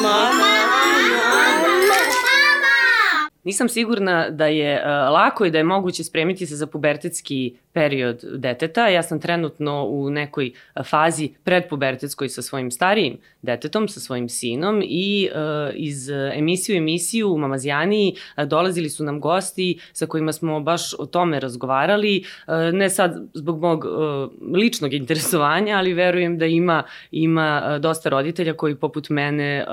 mama. Nisam sigurna da je uh, lako i da je moguće spremiti se za pubertetski period deteta. Ja sam trenutno u nekoj fazi predpubertetskoj sa svojim starijim detetom, sa svojim sinom i uh, iz emisiju emisiju u Mamazijani uh, dolazili su nam gosti sa kojima smo baš o tome razgovarali, ne sad zbog mog ličnog interesovanja, ali verujem da ima ima dosta roditelja koji poput mene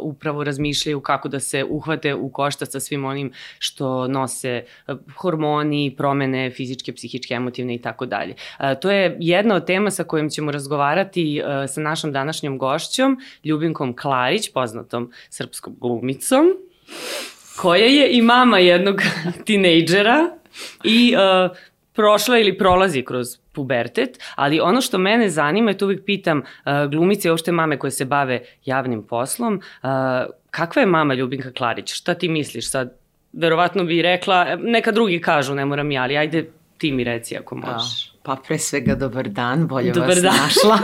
upravo razmišljaju kako da se uhvate u koštac sa svim onim što nose uh, hormoni, promene fizičke, psihičke, emotivne i tako dalje. To je jedna od tema sa kojom ćemo razgovarati e, sa našom današnjom gošćom, Ljubinkom Klarić, poznatom srpskom glumicom, koja je i mama jednog tinejdžera i uh, prošla ili prolazi kroz pubertet, ali ono što mene zanima je to uvijek pitam uh, glumice i uopšte mame koje se bave javnim poslom, uh, kakva je mama Ljubinka Klarić? Šta ti misliš sad? Verovatno bi rekla, neka drugi kažu, ne moram ja, ali ajde ti mi reci ako možeš. Da. Pa pre svega dobar dan, bolje dobar vas dan. našla.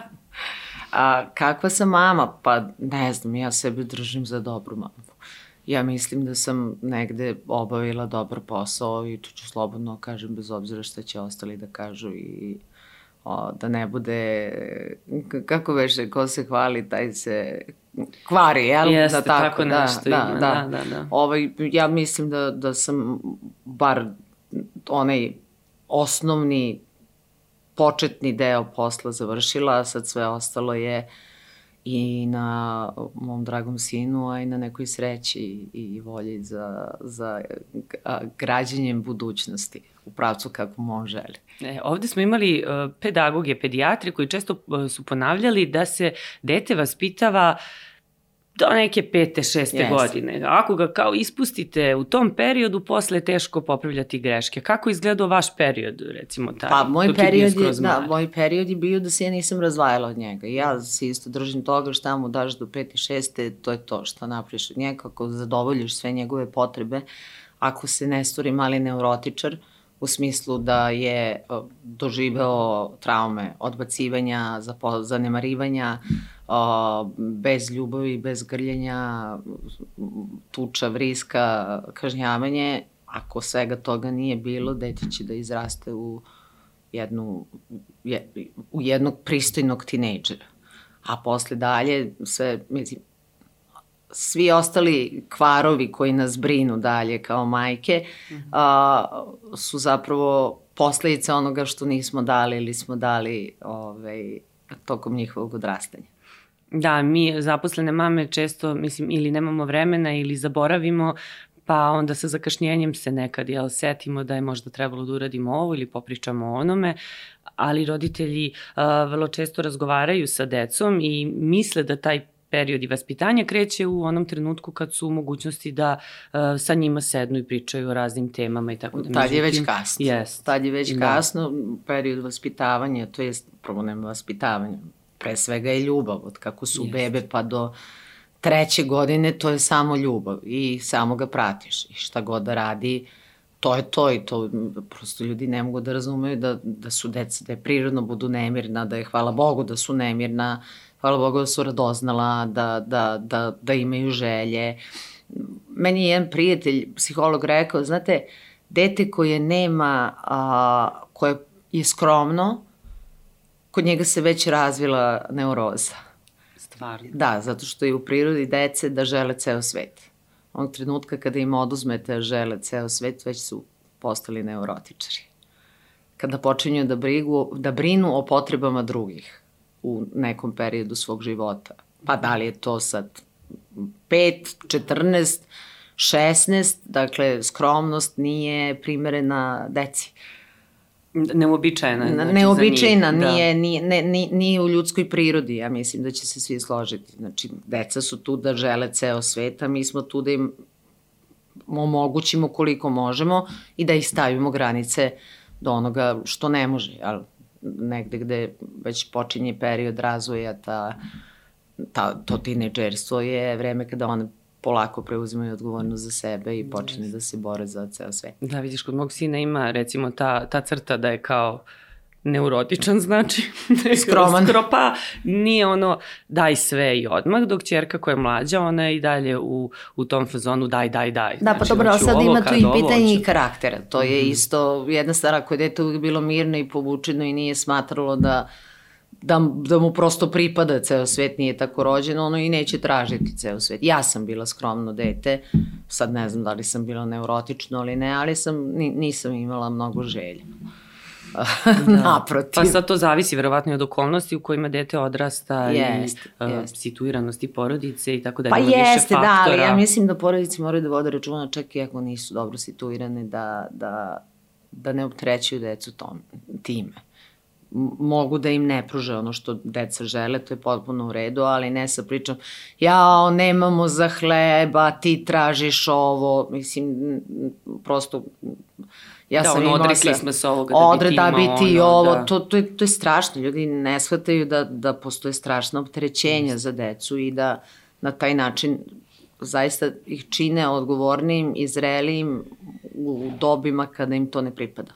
A kakva sam mama? Pa ne znam, ja sebe držim za dobru mamu. Ja mislim da sam negde obavila dobar posao i to ću slobodno kažem bez obzira šta će ostali da kažu i o, da ne bude, kako veše, ko se hvali, taj se kvari, jel? Jeste, da, tako, tako da, nešto da, ima. Da, da, da. da. Ovaj, ja mislim da, da sam bar onaj osnovni početni deo posla završila, a sad sve ostalo je i na mom dragom sinu, a i na nekoj sreći i volji za, za građenjem budućnosti u pravcu kako on želi. E, ovde smo imali uh, pedagoge, pedijatri koji često uh, su ponavljali da se dete vaspitava do neke pete, šeste yes. godine. Ako ga kao ispustite u tom periodu, posle je teško popravljati greške. Kako izgledao vaš period, recimo, taj? Pa, moj period, je, da, moj period je bio da se ja nisam razvajala od njega. Ja se isto držim toga šta mu daš do pete, šeste, to je to što napriš od njega, ako zadovoljiš sve njegove potrebe, ako se ne stvori mali neurotičar, u smislu da je doživeo traume odbacivanja, zanemarivanja, o, bez ljubavi, bez grljenja, tuča, vriska, kažnjavanje, ako svega toga nije bilo, dete će da izraste u jednu, je, u jednog pristojnog tinejdžera. A posle dalje, sve, mislim, svi ostali kvarovi koji nas brinu dalje kao majke mm -hmm. a, su zapravo posledice onoga što nismo dali ili smo dali ovaj, tokom njihovog odrastanja. Da, mi zaposlene mame često, mislim, ili nemamo vremena ili zaboravimo, pa onda sa zakašnjenjem se nekad jel, setimo da je možda trebalo da uradimo ovo ili popričamo o onome, ali roditelji uh, vrlo često razgovaraju sa decom i misle da taj period i vaspitanja kreće u onom trenutku kad su u mogućnosti da uh, sa njima sednu i pričaju o raznim temama i tako da. Tad je već kasno. Yes. Tad je već da. kasno, period vaspitavanja, to je problem vaspitavanja, pre svega je ljubav, od kako su yes. bebe pa do treće godine, to je samo ljubav i samo ga pratiš i šta god da radi, to je to i to prosto ljudi ne mogu da razumeju da, da su deca, da je prirodno budu nemirna, da je hvala Bogu da su nemirna, hvala Bogu da su radoznala, da, da, da, da imaju želje. Meni je jedan prijatelj, psiholog rekao, znate, dete koje nema, a, koje je skromno, kod njega se već razvila neuroza. Stvarno? Da, zato što je u prirodi dece da žele ceo svet. Onog trenutka kada im oduzmete da žele ceo svet, već su postali neurotičari. Kada počinju da, brigu, da brinu o potrebama drugih u nekom periodu svog života. Pa da li je to sad 5, 14, 16, dakle skromnost nije primerena deci. Neobičajena. Znači, neobičajna, njih, nije, da. nije, ne, nije, nije u ljudskoj prirodi, ja mislim da će se svi složiti. Znači, deca su tu da žele ceo svet, a mi smo tu da im omogućimo koliko možemo i da ih stavimo granice do onoga što ne može. Jel? negde gde već počinje period razvoja, ta, ta, to tineđerstvo je vreme kada one polako preuzimaju odgovornost za sebe i počne da se bore za ceo sve. Da, vidiš, kod mog sina ima recimo ta, ta crta da je kao neurotičan znači. Skroman. Skropa nije ono daj sve i odmah, dok čerka koja je mlađa, ona je i dalje u, u tom fazonu daj, daj, daj. Da, pa znači, dobro, sad ima tu i pitanje i karaktera. To je mm isto jedna stara koja je dete uvijek bilo mirno i povučeno i nije smatralo da da, da mu prosto pripada ceo svet, nije tako rođen, ono i neće tražiti ceo svet. Ja sam bila skromno dete, sad ne znam da li sam bila neurotično ili ne, ali sam, nisam imala mnogo želja. da. Naprotiv. Pa sad to zavisi verovatno od okolnosti u kojima dete odrasta jest, i uh, jest. situiranosti porodice i tako da Pa jeste, da, ali ja mislim da porodice moraju da vode računa čak i ako nisu dobro situirane da, da, da ne optrećuju decu tom, time mogu da im ne pruže ono što deca žele, to je potpuno u redu, ali ne sa pričom, jao, nemamo za hleba, ti tražiš ovo, mislim, prosto, ja da, sam ono, odrekli smo se ovoga da odre, da bi ti ono, ovo, da. to, to, je, to je strašno, ljudi ne shvataju da, da postoje strašna opterećenja mm. za decu i da na taj način zaista ih čine odgovornim i zrelijim u dobima kada im to ne pripada.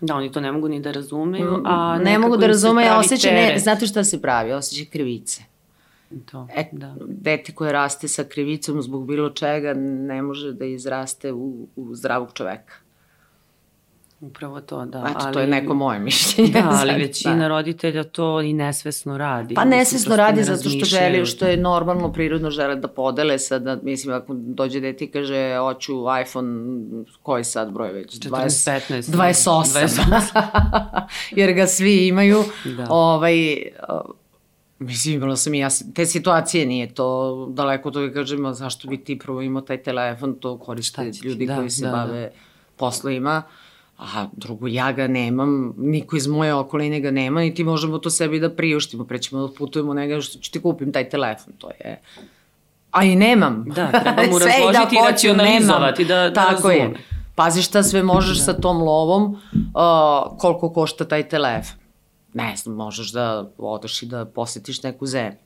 Da, oni to ne mogu ni da razumeju, a ne mogu da razumeju, osjećaj, ne, znate šta se pravi, osjećaj krivice. To, e, da. Dete koje raste sa krivicom zbog bilo čega ne može da izraste u, u zdravog čoveka. Upravo to, da. Eto, ali, to je neko moje mišljenje. Da, ali sad, većina da. roditelja to i nesvesno radi. Pa nesvesno radi zato što želi, što je normalno, prirodno žele da podele sad, da, mislim, ako dođe dete i kaže, hoću iPhone, koji sad broj već? 14, 15. 28. 28. Jer ga svi imaju. Da. Ovaj, Mislim, imala sam i ja, te situacije nije to daleko to da kažem, zašto bi ti prvo imao taj telefon, to koriste ljudi da, koji se da, bave da. poslovima. Uh, a drugo, ja ga nemam, niko iz moje okoline ga nema, niti možemo to sebi da priuštimo, prećemo da putujemo negdje što ću ti kupim taj telefon, to je... A i nemam. Da, treba mu da razložiti da i racionalizovati, da, da Tako razume. je. Pazi šta sve možeš da. sa tom lovom, uh, koliko košta taj telefon. Ne znam, možeš da odeš i da posetiš neku zemlju.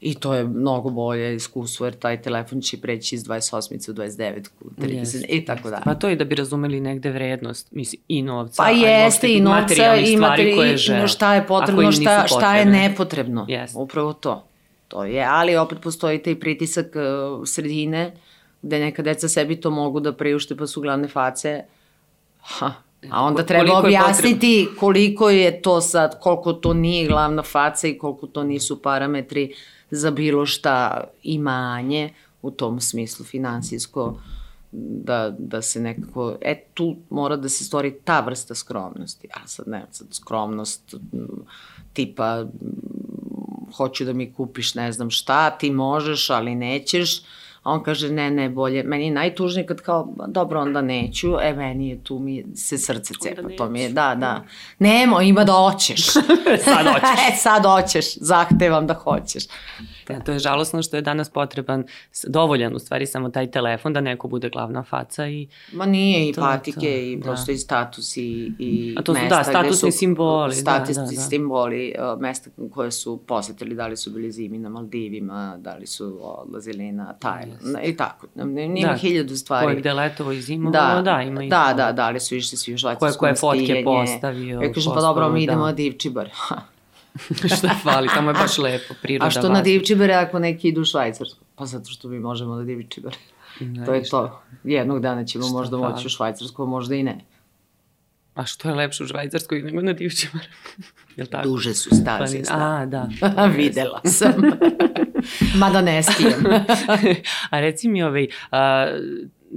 I to je mnogo bolje iskustvo, jer taj telefon će preći iz 28. u 29. 30. Yes. i tako da. Pa to je da bi razumeli negde vrednost, mislim, i novca. Pa jeste, i novca, i materi, koje žele, šta je potrebno, šta, šta je nepotrebno. Yes. Upravo to. To je, ali opet postoji taj pritisak uh, sredine, gde neka deca sebi to mogu da priušte, pa su glavne face. Ha, A onda treba objasniti koliko je to sad, koliko to nije glavna faca i koliko to nisu parametri za bilo šta imanje u tom smislu finansijsko da, da se nekako, e tu mora da se stvori ta vrsta skromnosti, a sad ne, sad skromnost tipa hoću da mi kupiš ne znam šta, ti možeš, ali nećeš, A on kaže, ne, ne, bolje. Meni je najtužnije kad kao, dobro, onda neću. E, meni je tu mi se srce cepa. To mi je, da, da. Nemo, ima da hoćeš. sad hoćeš. e, sad hoćeš. Zahtevam da hoćeš. Da, to je žalosno što je danas potreban, dovoljan u stvari samo taj telefon da neko bude glavna faca i... Ma nije i to, patike to, i da. prosto i status i, i A to su, da, mesta da, statusni simboli. Statusni da, da, da. simboli, uh, mesta koje su posetili, da li su bili zimi na Maldivima, da li su odlazili na Tajland yes. i tako. Nije da, hiljadu stvari. Koje gde letovo i zimo, da, da, ima i Da, da, da li su išli svi u švajcarskom Koje, koje fotke postavio. Ja kažem, pa dobro, mi idemo da. Divčibar. Šta fali, tamo je baš lepo, priroda. A što vazduh. na Divčibere ako neki idu u Švajcarsku? Pa zato što mi možemo na Divčibere. Ne, to je to. Jednog dana ćemo šta možda fali? moći u Švajcarsku, možda i ne. A što je lepše u Švajcarskoj nego na Divčibere? Jel tako? Duže su staze. A, da. Videla sam. Mada ne stijem. A reci mi, ovaj, a,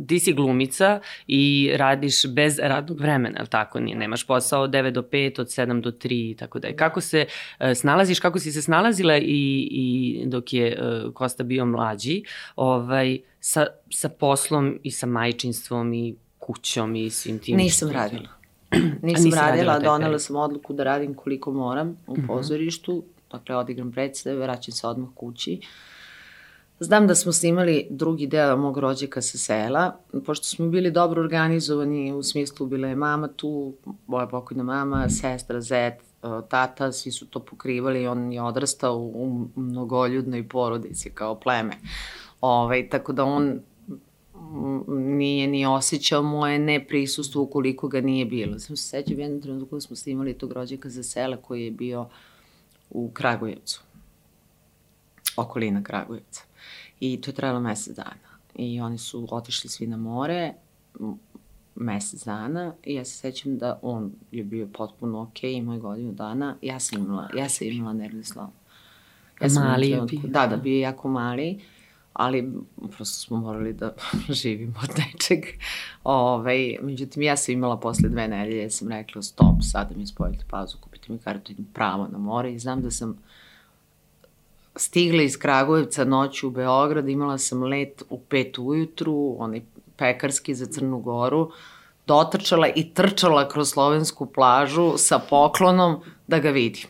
ti si glumica i radiš bez radnog vremena, je tako? Nemaš posao od 9 do 5, od 7 do 3 i tako da je. Kako se uh, snalaziš, kako si se snalazila i, i dok je uh, Kosta bio mlađi, ovaj, sa, sa poslom i sa majčinstvom i kućom i svim tim? Nisam radila. Nisam radila, radila donela sam odluku da radim koliko moram u mhm. pozorištu, uh -huh. dakle odigram predstave, vraćam se odmah kući. Uh, Znam da smo snimali drugi deo mog rođaka sa sela, pošto smo bili dobro organizovani, u smislu bila je mama tu, moja pokojna mama, sestra, zet, tata, svi su to pokrivali, on je odrastao u mnogoljudnoj porodici kao pleme. Ove, ovaj, tako da on nije ni osjećao moje neprisustvo ukoliko ga nije bilo. Sam se sećam jednom trenutku da smo snimali tog rođaka za sela koji je bio u Kragujevcu. Okolina Kragujevca. I to je trajalo mesec dana. I oni su otišli svi na more, mesec dana i ja se sećam da on je bio potpuno ok, imao je godinu dana, ja sam imala, ja sam imala nervni slom. Ja sam mali je bio. Da, da, bio je jako mali, ali prosto smo morali da živimo od nečeg. Ove, ovaj, međutim, ja sam imala posle dve nedelje, sam rekla stop, sada mi spojite pauzu, kupite mi kartu, idem pravo na more i znam da sam stigla iz Kragujevca noću u Beograd, imala sam let u pet ujutru, onaj pekarski za Crnu Goru, dotrčala i trčala kroz slovensku plažu sa poklonom da ga vidim.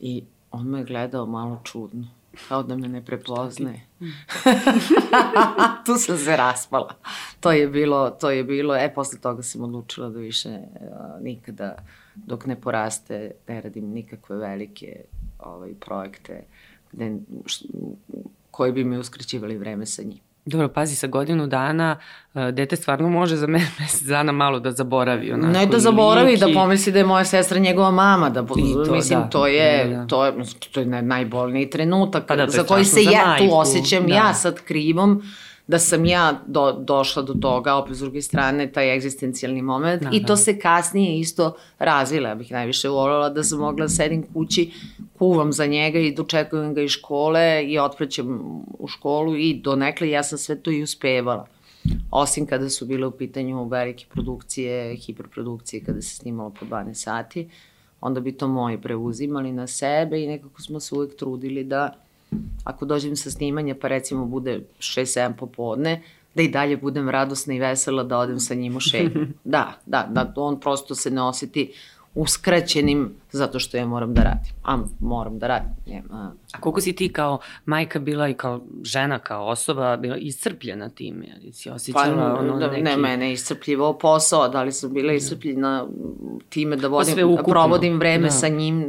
I on me gledao malo čudno, kao da me ne prepoznaje. tu sam se raspala. To je bilo, to je bilo, e, posle toga sam odlučila da više uh, nikada, dok ne poraste, ne radim nikakve velike ovaj, projekte gde, š, koji bi mi uskraćivali vreme sa njim. Dobro, pazi, sa godinu dana uh, dete stvarno može za mesec dana malo da zaboravi. Onako, ne da zaboravi, da pomisli da je moja sestra njegova mama, da, to, mislim, da, to je, da, da. to je, to je najbolniji trenutak pa da, za koji se ja majku, tu osjećam da. ja sad krivom, da sam ja do, došla do toga, opet s druge strane, taj egzistencijalni moment da, i to da. se kasnije isto razvila. Ja bih najviše voljela da sam mogla da sedim kući, kuvam za njega i dočekujem ga iz škole i otprećem u školu i do nekle ja sam sve to i uspevala. Osim kada su bile u pitanju velike produkcije, hiperprodukcije, kada se snimalo po 12 sati, onda bi to moji preuzimali na sebe i nekako smo se uvek trudili da ako dođem sa snimanja pa recimo bude 6-7 popodne, da i dalje budem radosna i vesela da odem sa njim u šetnju. Da, da, da on prosto se ne oseti uskraćenim zato što ja moram da radim. A moram da radim. Nema. A koliko si ti kao majka bila i kao žena, kao osoba bila iscrpljena time? Ali si osjećala pa, ono da, neki... Ne, mene iscrpljivao posao, da li sam bila da. iscrpljena time da pa vodim, pa provodim vreme da. sa njim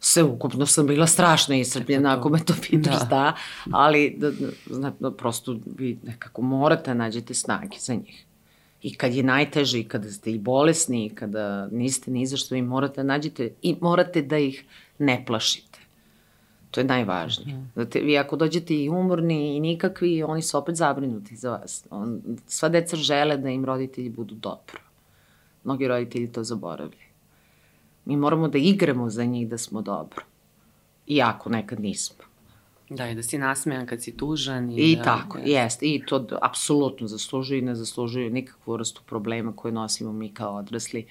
sve ukupno sam bila strašno iscrpljena, ako me to pitaš, da. da ali da, da, da, prosto vi nekako morate da nađete snage za njih. I kad je najteže, i kada ste i bolesni, i kada niste ni zašto, vi morate da nađete i morate da ih ne plašite. To je najvažnije. Mm. Da te, vi ako dođete i umorni i nikakvi, oni su opet zabrinuti za vas. On, sva deca žele da im roditelji budu dobro. Mnogi roditelji to zaboravljaju. Mi moramo da igramo za njih da smo dobro. Iako nekad nismo. Da, i da si nasmejan kad si tužan. I, I da, tako, jest. jest. I to apsolutno zaslužuju i ne zaslužuju nikakvu vrstu problema koje nosimo mi kao odrasli,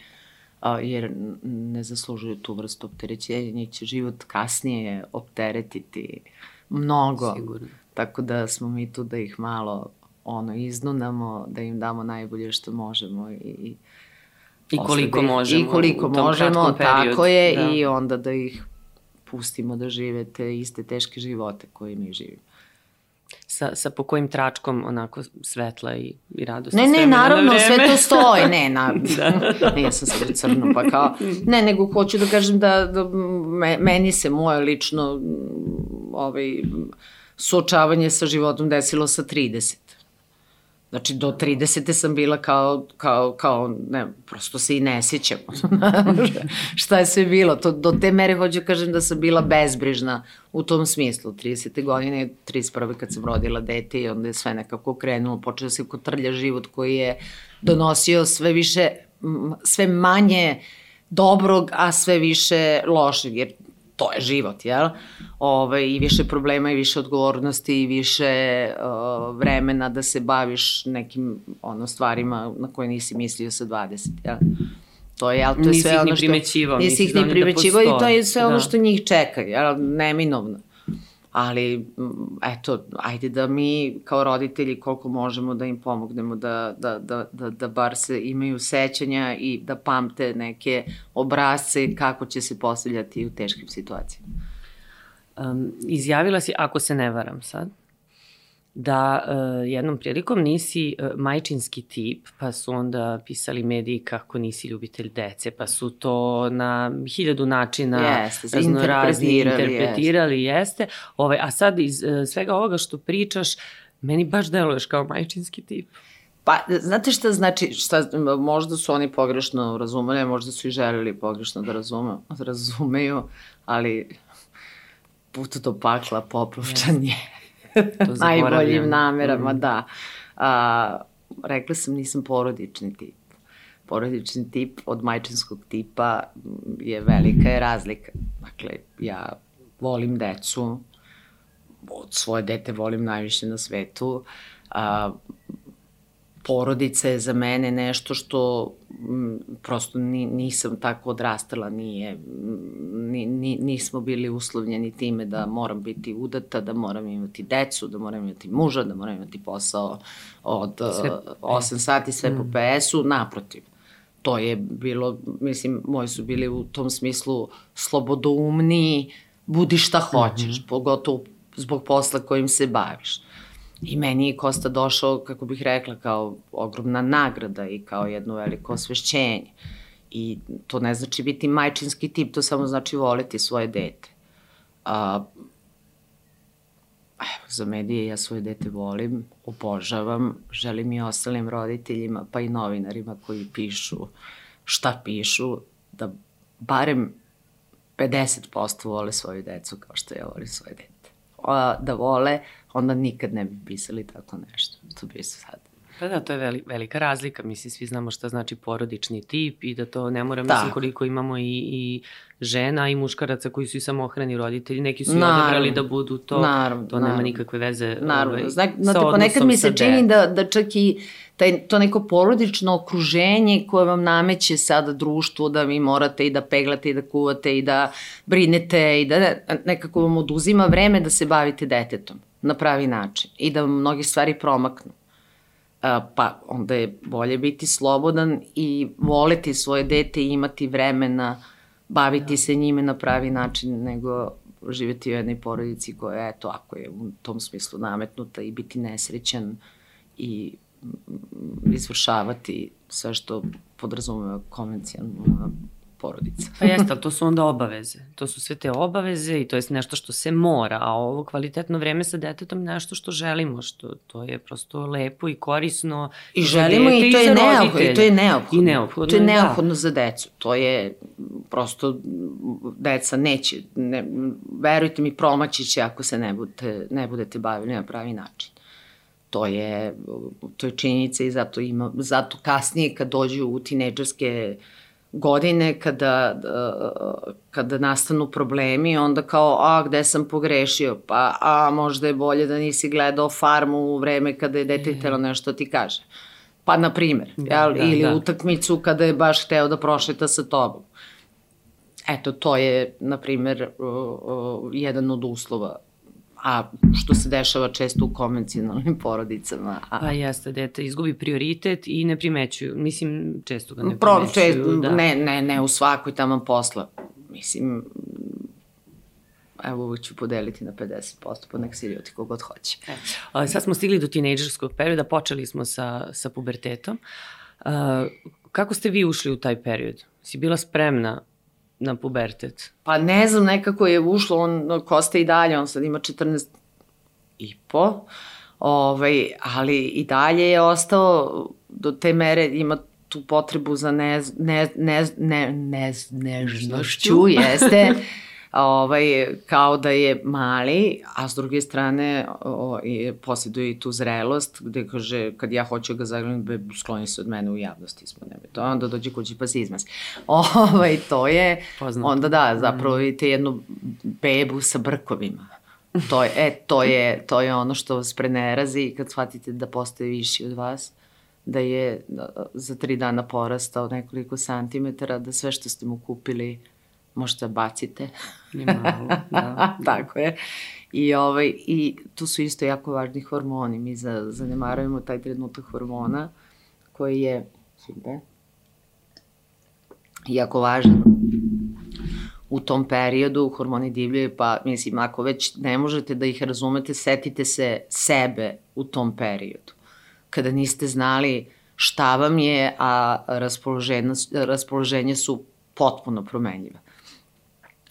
a, jer ne zaslužuju tu vrstu opterećenja, njih će život kasnije opteretiti mnogo. Sigurno. Tako da smo mi tu da ih malo ono, iznunamo, da im damo najbolje što možemo i I koliko možemo. I koliko možemo, tako je, da. i onda da ih pustimo da žive te iste teške živote koje mi živimo. Sa, sa po kojim tračkom onako svetla i, i radosna Ne, ne, naravno, na sve to stoji, ne, na, da. ne, ja sam sad crno, pa kao, ne, nego hoću da kažem da, da me, meni se moje lično ovaj, suočavanje sa životom desilo sa 30. Znači, do 30. sam bila kao, kao, kao ne, prosto se i ne sjećam. Šta je sve bilo? To, do te mere hoću kažem da sam bila bezbrižna u tom smislu. 30. godine, 31. kad sam rodila dete i onda je sve nekako krenulo, počeo se kotrlja život koji je donosio sve više, sve manje dobrog, a sve više lošeg, jer to je život, jel? Ove, ovaj, I više problema i više odgovornosti i više uh, vremena da se baviš nekim ono, stvarima na koje nisi mislio sa 20, jel? To je, jel, to je nisi sve ono što... Nisi ih ni da primećivao da i to je sve da. ono što njih čeka, jel? Neminovno ali mm, eto, ajde da mi kao roditelji koliko možemo da im pomognemo da, da, da, da, da bar se imaju sećanja i da pamte neke obrazce kako će se postavljati u teškim situacijama. Um, izjavila si, ako se ne varam sad, da uh, jednom prilikom nisi uh, majčinski tip, pa su onda pisali mediji kako nisi ljubitelj dece, pa su to na hiljadu načina jeste, raznorazni interpretirali, jeste. jeste. Ovaj, a sad iz uh, svega ovoga što pričaš, Meni baš deluješ kao majčinski tip. Pa, znate šta znači, šta, možda su oni pogrešno razumeli, možda su i želeli pogrešno da razume, razumeju, ali put do pakla popravčan je. Najboljim namerama, mm. da. A, rekla sam, nisam porodični tip. Porodični tip od majčinskog tipa je velika je razlika. Dakle, ja volim decu, od svoje dete volim najviše na svetu. A, porodica je za mene nešto što m, prosto ni, nisam tako odrastala, nije, ni, ni, nismo bili uslovljeni time da moram biti udata, da moram imati decu, da moram imati muža, da moram imati posao od sve, uh, 8 sati sve mm. po PS-u, naprotiv. To je bilo, mislim, moji su bili u tom smislu slobodoumni, budi šta hoćeš, mm -hmm. pogotovo zbog posla kojim se baviš. I meni je Kosta došao, kako bih rekla, kao ogromna nagrada i kao jedno veliko osvešćenje. I to ne znači biti majčinski tip, to samo znači voleti svoje dete. A, za medije ja svoje dete volim, obožavam, želim i ostalim roditeljima, pa i novinarima koji pišu šta pišu, da barem 50% vole svoju decu kao što ja volim svoje dete a, da vole, onda nikad ne bi pisali tako nešto. To bi se sad. Pa da, to je veli, velika razlika. Mislim, svi znamo šta znači porodični tip i da to ne mora, da. mislim, koliko imamo i, i žena i muškaraca koji su i samohrani roditelji. Neki su naravno, odabrali da budu to. Naravno, to nema naravno. nikakve veze naravno. Ovaj, Znak, znate, ponekad mi se čini da, da čak i taj, to neko porodično okruženje koje vam nameće sada društvo da vi morate i da peglate i da kuvate i da brinete i da nekako vam oduzima vreme da se bavite detetom na pravi način i da mnogi stvari promaknu. Pa onda je bolje biti slobodan i voleti svoje dete i imati vremena baviti ja. se njime na pravi način nego živeti u jednoj porodici koja, eto, ako je u tom smislu nametnuta i biti nesrećan i izvršavati sve što podrazumeva konvencionalna porodica. Pa jeste, ali to su onda obaveze. To su sve te obaveze i to je nešto što se mora, a ovo kvalitetno vreme sa detetom je nešto što želimo, što to je prosto lepo i korisno. I želimo i to, je neophodno, i to je neophodno. I neophodno, to je da. neophodno da. za decu. To je prosto deca neće, ne, verujte mi, promaći će ako se ne budete, ne budete bavili na pravi način. To je, to je činjenica i zato, ima, zato kasnije kad dođu u tineđerske godine kada, kada nastanu problemi, onda kao, a, gde sam pogrešio? Pa, a, možda je bolje da nisi gledao farmu u vreme kada je dete mm. telo nešto ti kaže. Pa, na primer, da, jel? Da, ili da. utakmicu kada je baš hteo da prošeta sa tobom. Eto, to je, na primer, jedan od uslova a što se dešava često u konvencionalnim porodicama. A... Pa jeste, dete izgubi prioritet i ne primećuju, mislim, često ga ne Pro, primećuju. Često, da. Ne, ne, ne u svakoj tamo posla. Mislim, evo ću podeliti na 50%, pa nek se idioti kogod hoće. E, a, sad smo stigli do tinejdžerskog perioda, počeli smo sa, sa pubertetom. A, kako ste vi ušli u taj period? Si bila spremna na pubertet? Pa ne znam, nekako je ušlo, on koste i dalje, on sad ima 14 i po, ovaj, ali i dalje je ostao do te mere, ima tu potrebu za ne, ne, ne, ne, ne, nežnošću, jeste, ovaj, kao da je mali, a s druge strane o, i posjeduje i tu zrelost, gde kaže, kad ja hoću ga zagledam, be, skloni se od mene u javnosti smo, nebe to, onda dođe kući pa se izmasi. Ovaj, to je, Poznato. onda da, zapravo mm. vidite jednu bebu sa brkovima. To je, e, to je, to je ono što vas prenerazi kad shvatite da postoje viši od vas da je za tri dana porastao nekoliko santimetara, da sve što ste mu kupili možete da bacite. Ni malo, da. Tako je. I, ovaj, I tu su isto jako važni hormoni. Mi za, zanemarujemo taj trenutak hormona koji je super, jako važan u tom periodu hormoni divljaju, pa mislim, ako već ne možete da ih razumete, setite se sebe u tom periodu. Kada niste znali šta vam je, a raspoloženje, raspoloženje su potpuno promenjiva.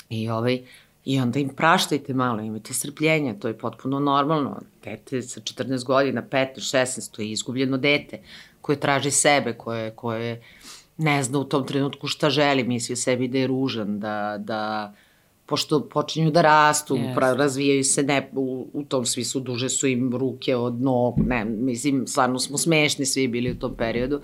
I ovaj, I onda im praštajte malo, imajte strpljenja, to je potpuno normalno. Dete sa 14 godina, 15, 16, to je izgubljeno dete koje traži sebe, koje, koje ne zna u tom trenutku šta želi, misli o sebi da je ružan, da, da pošto počinju da rastu, yes. pra, razvijaju se ne, u, u tom smislu, duže su im ruke od nog, ne, mislim, stvarno smo smešni svi bili u tom periodu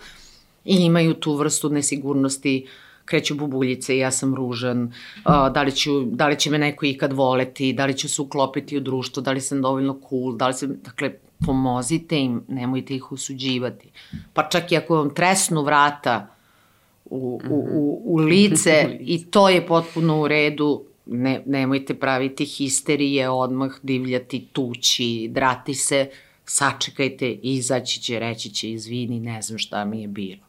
i imaju tu vrstu nesigurnosti, kreću bubuljice, ja sam ružan, uh, da, li ću, da li će me neko ikad voleti, da li ću se uklopiti u društvo, da li sam dovoljno cool, da li sam, dakle, pomozite im, nemojte ih usuđivati. Pa čak i ako vam tresnu vrata u, u, u, u lice i to je potpuno u redu, ne, nemojte praviti histerije, odmah divljati, tući, drati se, sačekajte, izaći će, reći će, izvini, ne znam šta mi je bilo.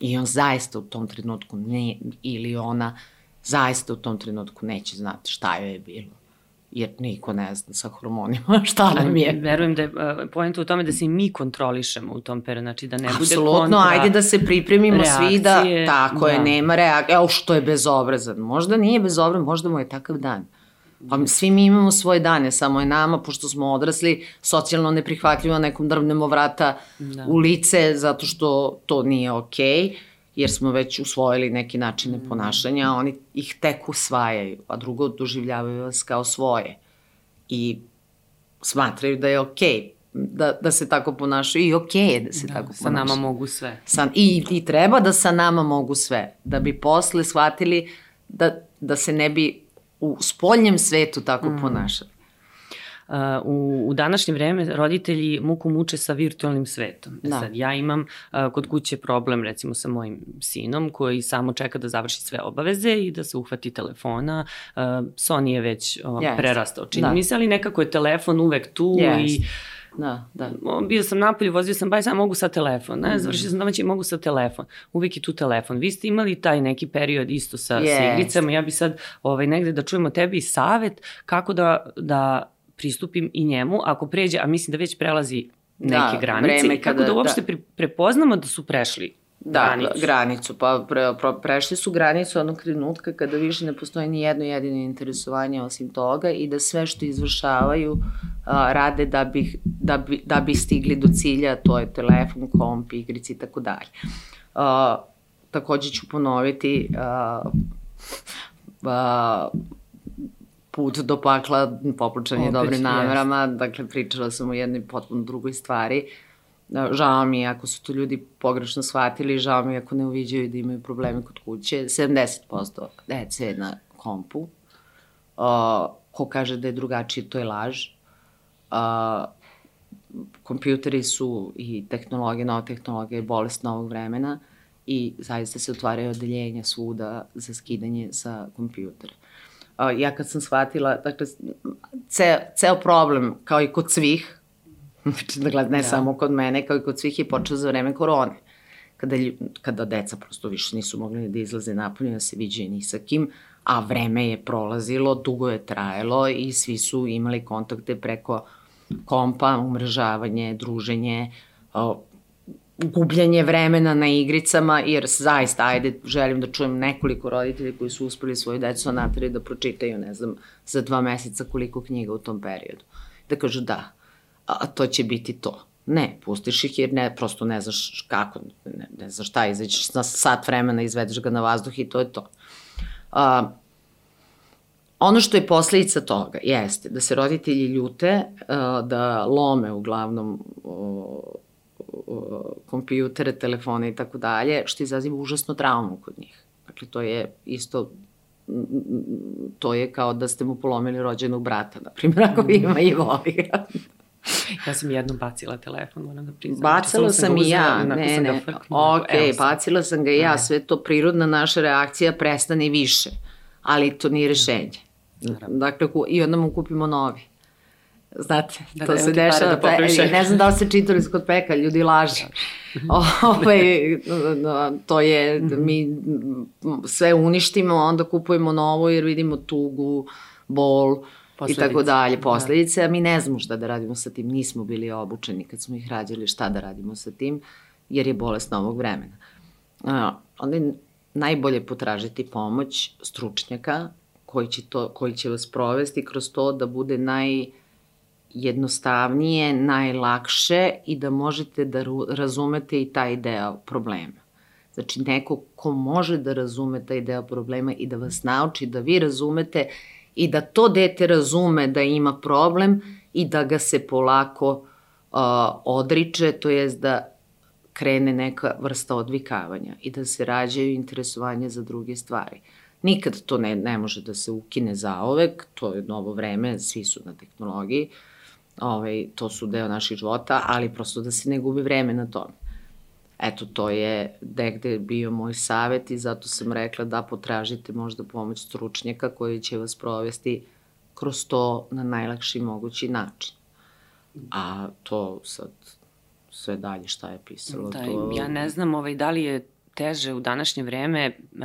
I on zaista u tom trenutku ne, ili ona zaista u tom trenutku neće znati šta joj je bilo jer niko ne zna sa hormonima šta nam je. Verujem da je uh, pojenta u tome da se mi kontrolišemo u tom periodu, znači da ne bude kontra Apsolutno, ajde da se pripremimo reakcije, svi da, tako da. je, nema reakcije, evo što je bezobrazan, možda nije bezobrazan, možda mu je takav dan. Pa svi mi imamo svoje dane, samo je nama, pošto smo odrasli, socijalno neprihvatljivo nekom drvnemo vrata da. u lice, zato što to nije okej. Okay jer smo već usvojili neki načine mm. ponašanja, a oni ih tek usvajaju, a drugo doživljavaju vas kao svoje. I smatraju da je okej okay da, da se tako ponašaju i okej okay je da se da, tako ponašaju. Sa nama mogu sve. Sa, i, I treba da sa nama mogu sve, da bi posle shvatili da, da se ne bi u spoljnjem svetu tako mm. ponašali u, u današnje vreme roditelji muku muče sa virtualnim svetom. E da. Sad, ja imam uh, kod kuće problem recimo sa mojim sinom koji samo čeka da završi sve obaveze i da se uhvati telefona. Uh, Sony je već uh, yes. prerastao, čini da. mi se, ali nekako je telefon uvek tu yes. i Da, da. Bio sam napolju, vozio sam baj, sam mogu sa telefon, ne, mm. završio sam domaći, mogu sa telefon. Uvek je tu telefon. Vi ste imali taj neki period isto sa, yes. sa igricama, ja bi sad ovaj, negde da čujemo tebi savet kako da, da pristupim i njemu, ako pređe, a mislim da već prelazi neke da, granice, vreme kada, kako da uopšte da. prepoznamo da su prešli da, granicu. granicu. Pa pre, pre, prešli su granicu onog trenutka kada više ne postoji ni jedno jedino interesovanje osim toga i da sve što izvršavaju a, rade da bi, da, bi, da bi stigli do cilja, to je telefon, komp, igrici i tako dalje. Takođe ću ponoviti a, a, put do pakla poplučan je dobrim namerama, dakle pričala sam o jednoj potpuno drugoj stvari. Žao mi je ako su to ljudi pogrešno shvatili, žao mi je ako ne uviđaju da imaju probleme kod kuće. 70% dece na kompu. Uh, ko kaže da je drugačije, to je laž. Uh, kompjuteri su i tehnologija, nova tehnologija je bolest novog vremena i zaista se otvaraju odeljenja svuda za skidanje sa kompjutera ja kad sam shvatila, dakle, ceo, ceo problem, kao i kod svih, dakle, ne da. samo kod mene, kao i kod svih je počeo za vreme korone. Kada, kada deca prosto više nisu mogli da izlaze napolje, da se viđaju ni sa kim, a vreme je prolazilo, dugo je trajalo i svi su imali kontakte preko kompa, umrežavanje, druženje, gubljenje vremena na igricama, jer zaista, ajde, želim da čujem nekoliko roditelja koji su uspeli svoju decu natari da pročitaju, ne znam, za dva meseca koliko knjiga u tom periodu. Da kažu da, a to će biti to. Ne, pustiš ih jer ne, prosto ne znaš kako, ne, ne znaš šta, izađeš na sat vremena, izvedeš ga na vazduh i to je to. A, ono što je posledica toga jeste da se roditelji ljute, a, da lome uglavnom kompjutere, telefone i tako dalje, što izaziva užasno traumu kod njih. Dakle, to je isto to je kao da ste mu polomili rođenog brata, na primjer, ako mm. ima i voli. ja sam jednom bacila telefon, moram da priznam. Bacila znači, sam, i ja, ne, ne, ok, bacila sam ga i ja, sve to prirodna naša reakcija prestane više, ali to nije rešenje. Dakle, i onda mu kupimo novi. Znate, da, to se dešava. Da pa, ne znam da li se čitali kod peka, ljudi laže. ovaj, to je, mhm. mi sve uništimo, onda kupujemo novo jer vidimo tugu, bol Posledice. i tako dalje, da. posledice, a mi ne znamo šta da radimo sa tim, nismo bili obučeni kad smo ih rađali šta da radimo sa tim, jer je bolest novog vremena. onda je najbolje potražiti pomoć stručnjaka koji će, to, koji će vas provesti kroz to da bude naj jednostavnije, najlakše i da možete da razumete i taj deo problema. Znači, neko ko može da razume taj deo problema i da vas nauči da vi razumete i da to dete razume da ima problem i da ga se polako uh, odriče, to jest da krene neka vrsta odvikavanja i da se rađaju interesovanje za druge stvari. Nikad to ne, ne može da se ukine zaovek, to je novo vreme, svi su na tehnologiji, ovaj, to su deo naših života, ali prosto da se ne gubi vreme na tome. Eto, to je negde bio moj savet i zato sam rekla da potražite možda pomoć stručnjaka koji će vas provesti kroz to na najlakši mogući način. A to sad sve dalje šta je pisalo. Da, to... ja ne znam ovaj, da li je teže u današnje vreme uh,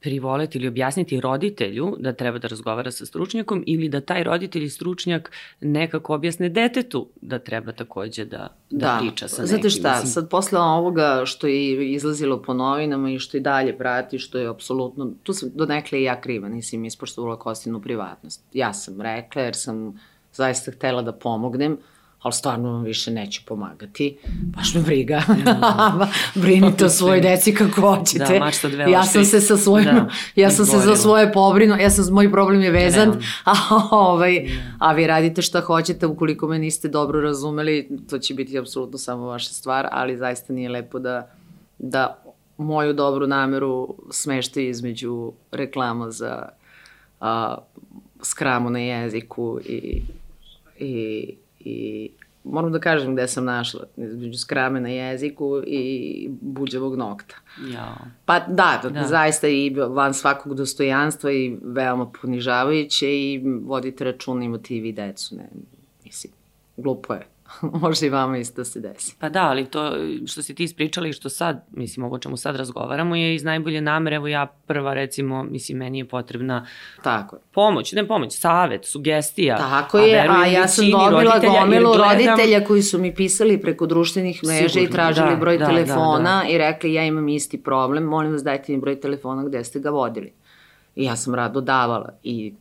privoleti ili objasniti roditelju da treba da razgovara sa stručnjakom ili da taj roditelj i stručnjak nekako objasne detetu da treba takođe da, da, da. priča sa nekim. Znate šta, mislim. sad posle ovoga što je izlazilo po novinama i što i dalje prati, što je apsolutno, tu sam do nekle i ja kriva, nisam ispoštovala Kostinu privatnost. Ja sam rekla jer sam zaista htela da pomognem, ali stvarno vam više neću pomagati. Baš me briga. Mm. Brinite o svojoj deci kako hoćete. Da, mačta dve Ja sam se sa svojim, da, ja sam se za svoje pobrinu, ja sam, moj problem je vezan, a, ovaj, a vi radite šta hoćete, ukoliko me niste dobro razumeli, to će biti apsolutno samo vaša stvar, ali zaista nije lepo da, da moju dobru nameru smešte između reklama za a, skramu na jeziku i, i i moram da kažem gde sam našla, između skrame na jeziku i buđavog nokta. Ja. Pa da, da, zaista i van svakog dostojanstva i veoma ponižavajuće i vodite račun imati i vi decu, ne, mislim, glupo je. Može i vama isto da se desi. Pa da, ali to što si ti ispričala i što sad, mislim, ovo čemu sad razgovaramo je iz najbolje namere, evo ja prva recimo, mislim, meni je potrebna Tako je. pomoć, ne pomoć, savet, sugestija. Tako je, a, a ja sam dobila roditelja, gomilu gledam... roditelja koji su mi pisali preko društvenih mreža Sigurno, i tražili da, broj da, telefona da, da. i rekli ja imam isti problem, molim vas dajte mi broj telefona gde ste ga vodili. I ja sam rado davala i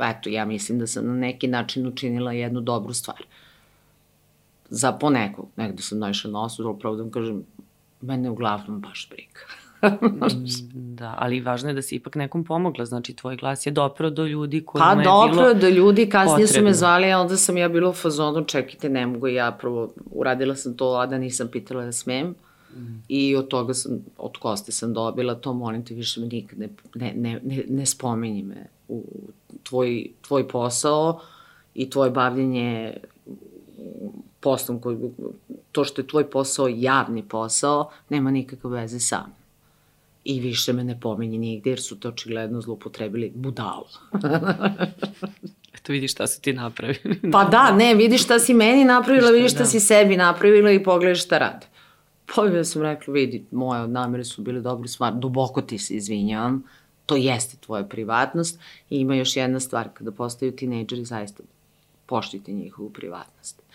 eto, ja mislim da sam na neki način učinila jednu dobru stvar. Uh, za ponekog. Negde sam naišla na osudu, ali pravo da vam kažem, mene uglavnom baš briga. da, ali važno je da si ipak nekom pomogla, znači tvoj glas je dopro do ljudi koji pa, je bilo Pa dopro do ljudi, kasnije potrebno. su me zvali, a onda sam ja bila u fazonu, čekajte, ne mogu ja prvo, uradila sam to, a da nisam pitala da smem. Mm. I od toga sam, od koste sam dobila to, molim te, više me nikad ne, ne, ne, ne, ne spominji me u tvoj, tvoj posao i tvoje bavljenje poslom, koji, to što je tvoj posao javni posao, nema nikakve veze sa mnom. I više me ne pominje nigde, jer su to očigledno zlupotrebili budalu. Eto vidiš šta su ti napravili. pa da, ne, vidiš šta si meni napravila, vidiš šta da. si sebi napravila i pogledaš šta rade. Pa ja sam rekla, vidi, moje namere su bile dobre stvar, duboko ti se izvinjavam, to jeste tvoja privatnost i ima još jedna stvar, kada postaju tinejdžeri, zaista poštite njihovu privatnost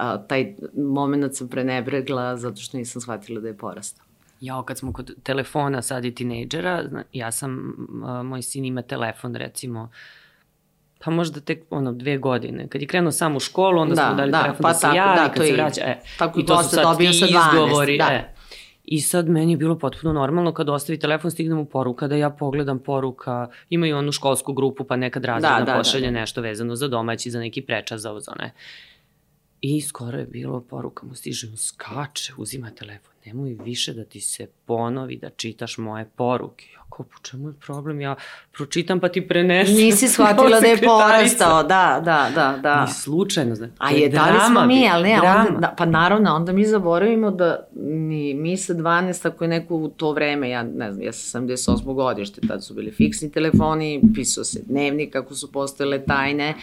a, taj moment sam prenebregla zato što nisam shvatila da je porastao. Ja, kad smo kod telefona sad i tinejdžera, ja sam, a, moj sin ima telefon recimo, pa možda tek ono dve godine. Kad je krenuo sam u školu, onda da, smo dali da, telefon pa da se tako, javi, da, kad se vraća. E, tako I to su sad dobio sa 12. Izgovori, da. E. I sad meni je bilo potpuno normalno kad ostavi telefon, stigne mu poruka, da ja pogledam poruka, imaju onu školsku grupu pa nekad razredna da, da, pošalje da, da. nešto vezano za domaći, za neki prečas, za ozone. I skoro je bilo poruka mu stiže, on skače, uzima telefon, nemoj više da ti se ponovi da čitaš moje poruke. Ja kao, po čemu je problem? Ja pročitam pa ti prenesem. Nisi shvatila da je porastao, da, da, da. da. Ni slučajno, znači. A je, da li smo mi, ali ne, onda, da, pa naravno, onda mi zaboravimo da ni mi sa 12, ako je neko u to vreme, ja ne znam, ja sam 78. godište, tad su bili fiksni telefoni, pisao se dnevnik kako su postojele tajne,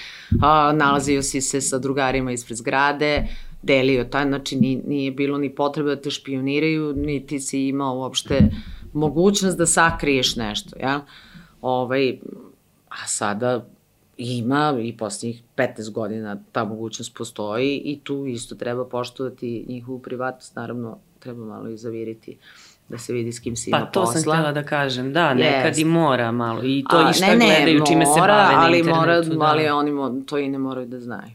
a, nalazio si se sa drugarima ispred zgrade, delio taj, znači nije, bilo ni potrebe da te špioniraju, niti si imao uopšte mogućnost da sakriješ nešto, ja? Ovaj, a sada ima i poslednjih 15 godina ta mogućnost postoji i tu isto treba poštovati njihovu privatnost, naravno treba malo i zaviriti da se vidi s kim si ima posla. Pa to sam htjela da kažem, da, nekad yes. i mora malo i to A, i šta ne, ne, gledaju, čime mora, se bave na ali internetu. Mora, da. Ali oni to i ne moraju da znaju.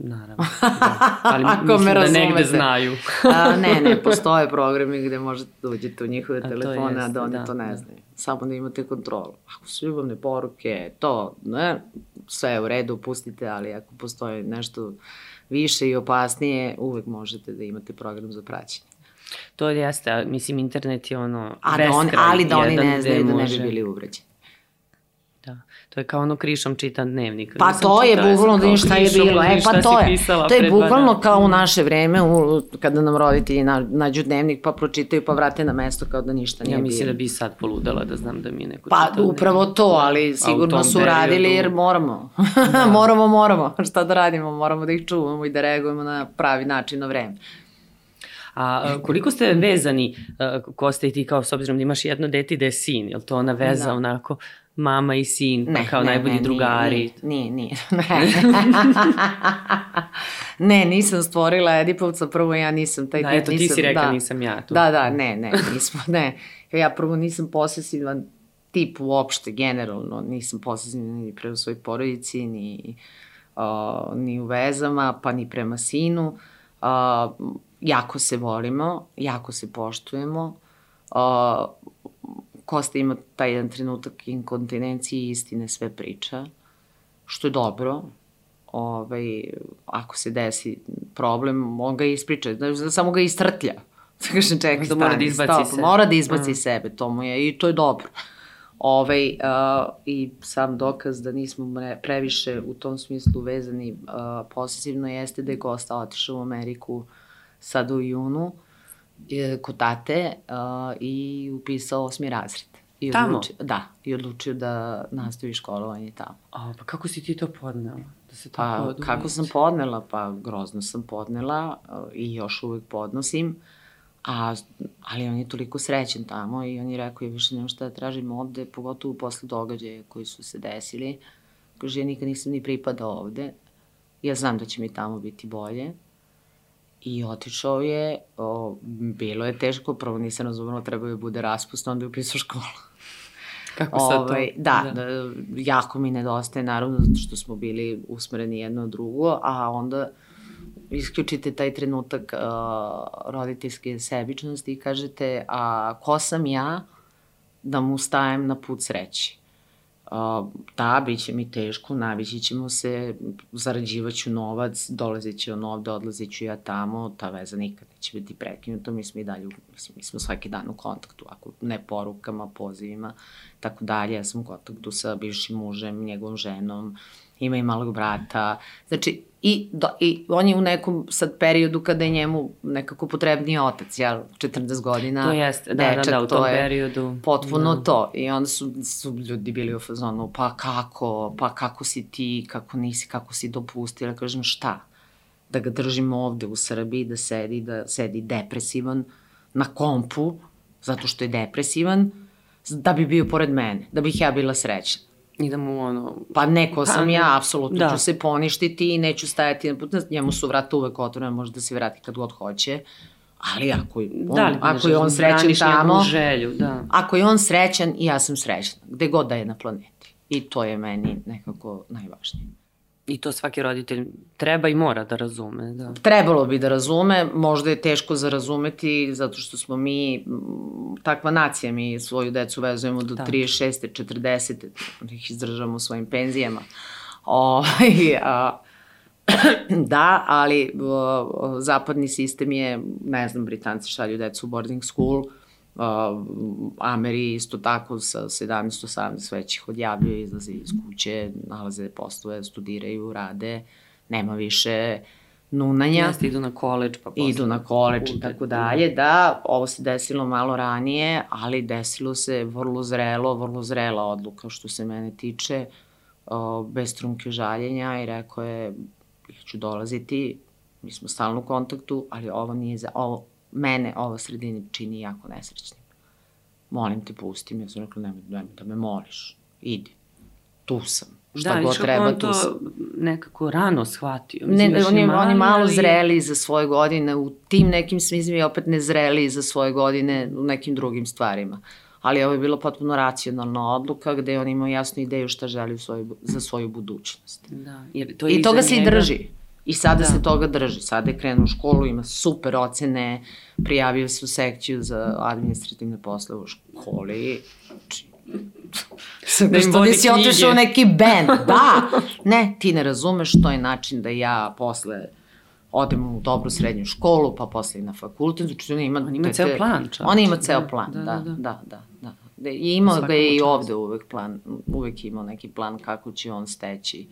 Naravno. Da. Ali Ako mislim da negde znaju. a, ne, ne, postoje programi gde možete da uđete u njihove a telefone, jest, a da oni da, to ne da. znaju. Samo da imate kontrolu. Ako su ljubavne poruke, to, ne, sve je u redu, pustite, ali ako postoji nešto više i opasnije, uvek možete da imate program za praćenje. To jeste, mislim, internet je ono A da on, ali da oni ne znaju da ne bi bili uvređeni. Da. To je kao ono krišom čitan dnevnik. Pa to je bukvalno da šta je bilo. E, pa to je. To je bukvalno kao u naše vreme, u, kada nam roditelji na, nađu dnevnik pa pročitaju pa vrate na mesto kao da ništa nije bilo. Ja mislim bilo. da bi sad poludela da znam da mi je neko Pa upravo dnevnik. to, ali sigurno su radili jer moramo. Da. moramo, moramo. Šta da radimo? Moramo da ih čuvamo i da reagujemo na pravi način na vreme. A koliko ste vezani, ko ste i ti kao s obzirom da imaš jedno dete da je sin, je li to ona veza da. onako mama i sin, pa ne, kao ne, najbolji ne, drugari. Nije, nije, nije. ne, nisam stvorila Edipovca, prvo ja nisam taj da, eto, nisam, ti si rekla da, nisam ja tu. Da, da, ne, ne, nismo, ne. Ja prvo nisam posesivan tip uopšte, generalno, nisam posesivan ni prema svojoj porodici, ni, uh, ni u vezama, pa ni prema sinu. Uh, jako se volimo, jako se poštujemo. Uh, Kosta ima taj jedan trenutak inkontinencije i istine sve priča, što je dobro. Ovaj, ako se desi problem, on ga ispriča, znači, samo ga istrtlja. Kažem, čekaj, da mora da izbaci stop, sebe. Mora da izbaci mm. sebe, to mu je, i to je dobro. Ovaj, uh, I sam dokaz da nismo previše u tom smislu vezani uh, posesivno jeste da je Kosta otišao u Ameriku sad u junu kod tate uh, i upisao osmi razred. I tamo? Odlučio, da, i odlučio da nastavi školovanje tamo. A, pa kako si ti to podnela? Da se pa, podnela? kako sam podnela? Pa, grozno sam podnela uh, i još uvek podnosim. A, ali on je toliko srećen tamo i on je rekao, ja više nema šta da tražim ovde, pogotovo posle događaja koji su se desili. Kaže, ja nikad nisam ni pripadao ovde. Ja znam da će mi tamo biti bolje I otišao je, o, bilo je teško, prvo nisam razumela, trebao je da bude raspust, onda je upisao školu. Kako sad to? Ovaj, da, da, da, jako mi nedostaje, naravno, zato što smo bili usmereni jedno drugo, a onda isključite taj trenutak uh, roditeljske sebičnosti i kažete, a ko sam ja da mu stajem na put sreći? Da, bit će mi teško, navići ćemo se, zarađivaću novac, dolazit će on ovde, odlazit ću ja tamo, ta veza nikad neće biti prekinuta, mi smo i dalje, mislim, mi smo svaki dan u kontaktu, ako ne porukama, pozivima, tako dalje, ja sam u kontaktu sa bivšim mužem, njegovom ženom, ima i malog brata, znači, I, do, I on je u nekom sad periodu kada je njemu nekako potrebniji otac, jel, 14 godina. To jeste, da, dečak, da, da, u tom periodu. Potpuno da. to. I onda su, su ljudi bili u fazonu, pa kako, pa kako si ti, kako nisi, kako si dopustila. Kažem, šta? Da ga držimo ovde u Srbiji, da sedi, da sedi depresivan na kompu, zato što je depresivan, da bi bio pored mene, da bih ja bila srećna. I da mu ono... Pa neko sam pa, ja, apsolutno da. ću se poništiti i neću stajati na put. Njemu su vrata uvek otvorene, može da se vrati kad god hoće. Ali ako, on, da, ako je on srećan tamo, želju, da. ako je on srećan, i ja sam srećna. Gde god da je na planeti. I to je meni nekako najvažnije. I to svaki roditelj treba i mora da razume. Da. Trebalo bi da razume, možda je teško za razumeti zato što smo mi takva nacija, mi svoju decu vezujemo do da. 36. 40. da ih izdržamo u svojim penzijama. O, a, da, ali o, zapadni sistem je, ne znam, Britanci šalju decu u boarding school, Uh, Ameri isto tako sa 17-18 već ih odjavljaju, izlaze iz kuće, nalaze poslove, studiraju, rade, nema više nunanja. Jeste, idu na koleđ, pa posle. Idu na koleđ i tako dalje, da, ovo se desilo malo ranije, ali desilo se vrlo zrelo, vrlo zrela odluka što se mene tiče, bez trunke žaljenja i rekao je, ja ću dolaziti, mi smo stalno u kontaktu, ali ovo nije za, ovo, mene ova sredina čini jako nesrećnim. Molim te, pusti mi. Ja sam rekla, nemoj, nemoj da me moliš. Idi. Tu sam. Šta da, god treba, to, tu sam. nekako rano shvatio. Mislim, ne, on je, mali, on je malo ali... zreli za svoje godine, u tim nekim smislima i opet ne zreli za svoje godine u nekim drugim stvarima. Ali ovo je bilo potpuno racionalna odluka gde on imao jasnu ideju šta želi u svoju, za svoju budućnost. Da, jer to je I toga se i drži. I sada da. se toga drži. Sada je krenuo u školu, ima super ocene, prijavio se u sekciju za administrativne posle u školi. Znači, da što nisi otišao u neki band. Da, ne, ti ne razumeš, to je način da ja posle odem u dobru srednju školu, pa posle i na fakultet. Znači, on ima, on ima ceo plan. Čak. On ima ceo da, plan, da, da, da. da, da, da. da. I imao ga je i ovde uvek plan, uvek imao neki plan kako će on steći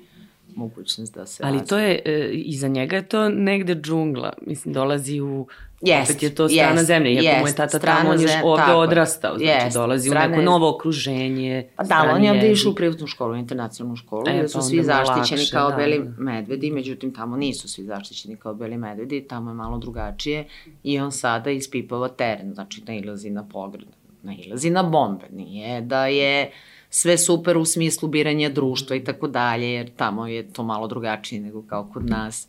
mogućnost da se Ali to je, e, iza njega je to negde džungla. Mislim, dolazi u Jest, opet je to strana jest, zemlja, iako mu je tata tamo, on je ovde tako, odrastao, znači jest, dolazi strane, u neko novo okruženje. Pa da, on je ovde išao u privatnu školu, internacionalnu školu, e, gde su pa svi zaštićeni lakše, kao da, beli da. medvedi, međutim tamo nisu svi zaštićeni kao beli medvedi, tamo je malo drugačije i on sada ispipava teren, znači nailazi na pogred, nailazi na bombe, nije da je sve super u smislu biranja društva i tako dalje, jer tamo je to malo drugačije nego kao kod nas,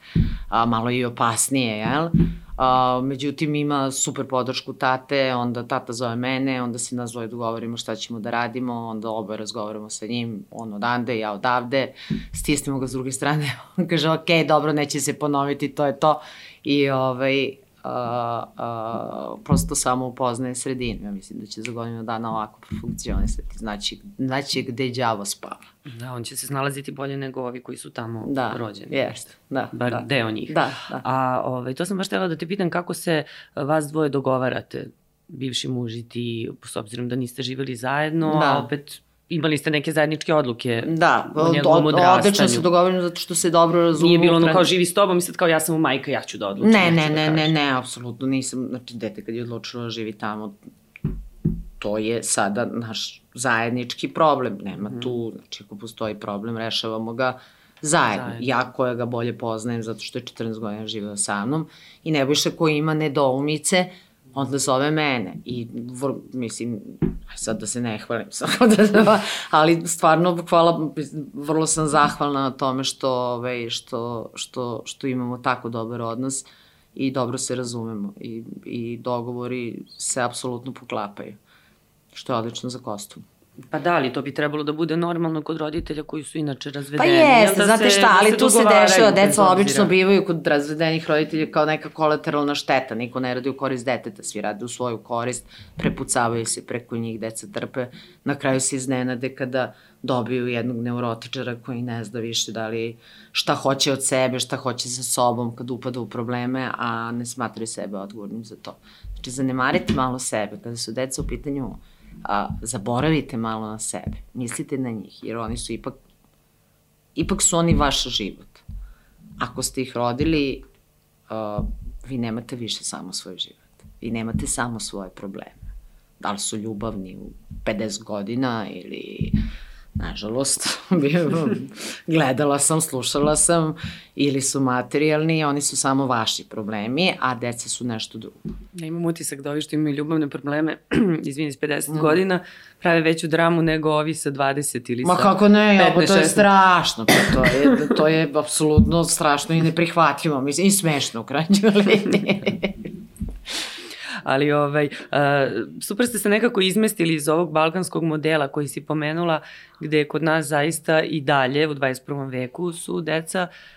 a, malo i opasnije, jel? A, međutim, ima super podršku tate, onda tata zove mene, onda se nas dvoje dogovorimo šta ćemo da radimo, onda oboje razgovaramo sa njim, on odande, ja odavde, stisnemo ga s druge strane, on kaže, ok, dobro, neće se ponoviti, to je to. I ovaj, a, a, prosto samo upoznaje sredinu. Ja mislim da će za godinu dana ovako profunkcionisati. Znači, znači gde đavo spava. Da, on će se snalaziti bolje nego ovi koji su tamo da, rođeni. Jeste, da. Bar da. deo njih. Da, da. A ovaj, to sam baš htela da te pitam kako se vas dvoje dogovarate bivši muž i ti, s obzirom da niste živeli zajedno, da. a opet imali ste neke zajedničke odluke da, o njegovom od, odrastanju. Odlično se dogovorimo zato što se dobro razumemo. Nije bilo ono kao živi s tobom i sad kao ja sam u majka, ja ću da odlučim. Ne, ne, da ne, ne, ne, apsolutno nisam. Znači, dete kad je odlučilo da živi tamo, to je sada naš zajednički problem. Nema mm. tu, znači ako postoji problem, rešavamo ga zajedno. zajedno. Ja koja ga bolje poznajem zato što je 14 godina živela sa mnom i Nebojša koji ima nedoumice, onda zove mene i vr, mislim, sad da se ne hvalim, da, ali stvarno hvala, vrlo sam zahvalna na tome što, ovaj, što, što, što imamo tako dobar odnos i dobro se razumemo i, i dogovori se apsolutno poklapaju, što je odlično za kostum. Pa da, ali to bi trebalo da bude normalno kod roditelja koji su inače razvedeni. Pa jeste, da znate šta, ali da tu se dešava, deca obično bivaju kod razvedenih roditelja kao neka kolateralna šteta, niko ne radi u korist deteta, svi rade u svoju korist, prepucavaju se preko njih, deca trpe, na kraju se iznenade kada dobiju jednog neurotičara koji ne zna više da li šta hoće od sebe, šta hoće sa sobom kad upada u probleme, a ne smatraju sebe odgovornim za to. Znači, zanemarite malo sebe kada su deca u pitanju a, zaboravite malo na sebe, mislite na njih, jer oni su ipak, ipak su oni vaš život. Ako ste ih rodili, a, vi nemate više samo svoj život. Vi nemate samo svoje probleme. Da li su ljubavni u 50 godina ili nažalost, gledala sam, slušala sam, ili su materijalni, oni su samo vaši problemi, a deca su nešto drugo. Ja imam utisak da ovi što imaju ljubavne probleme, izvini, s 50 mm. godina, prave veću dramu nego ovi sa 20 ili Ma sa kako ne, 15, pa to je strašno, pa to je, to je apsolutno strašno i neprihvatljivo, mislim, i smešno u krajnjoj liniji ali ovaj, uh, super ste se nekako izmestili iz ovog balkanskog modela koji si pomenula, gde kod nas zaista i dalje u 21. veku su deca uh,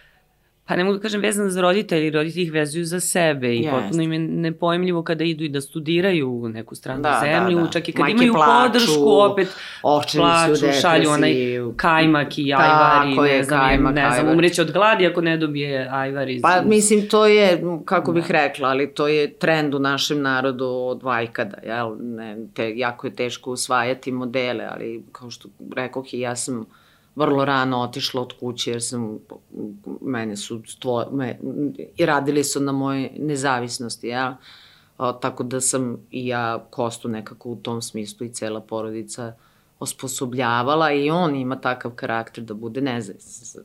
pa ne mogu da kažem vezano za roditelji, roditelji ih vezuju za sebe i yes. potpuno im je nepojemljivo kada idu i da studiraju u neku stranu da, da zemlju, da, da. čak i kad Majke imaju plaču, podršku, opet plaču, šalju onaj kajmak i ajvar i ne znam, kajmak, ne znam, umreće od gladi ako ne dobije ajvar iz... Pa mislim, to je, kako bih da. rekla, ali to je trend u našem narodu od vajkada, jel? Ne, te, jako je teško usvajati modele, ali kao što rekoh i ja sam vrlo rano otišla od kuće jer sam, mene su stvo, me, i radili su na moje nezavisnosti, ja. O, tako da sam i ja Kostu nekako u tom smislu i cela porodica osposobljavala i on ima takav karakter da bude nezavisan.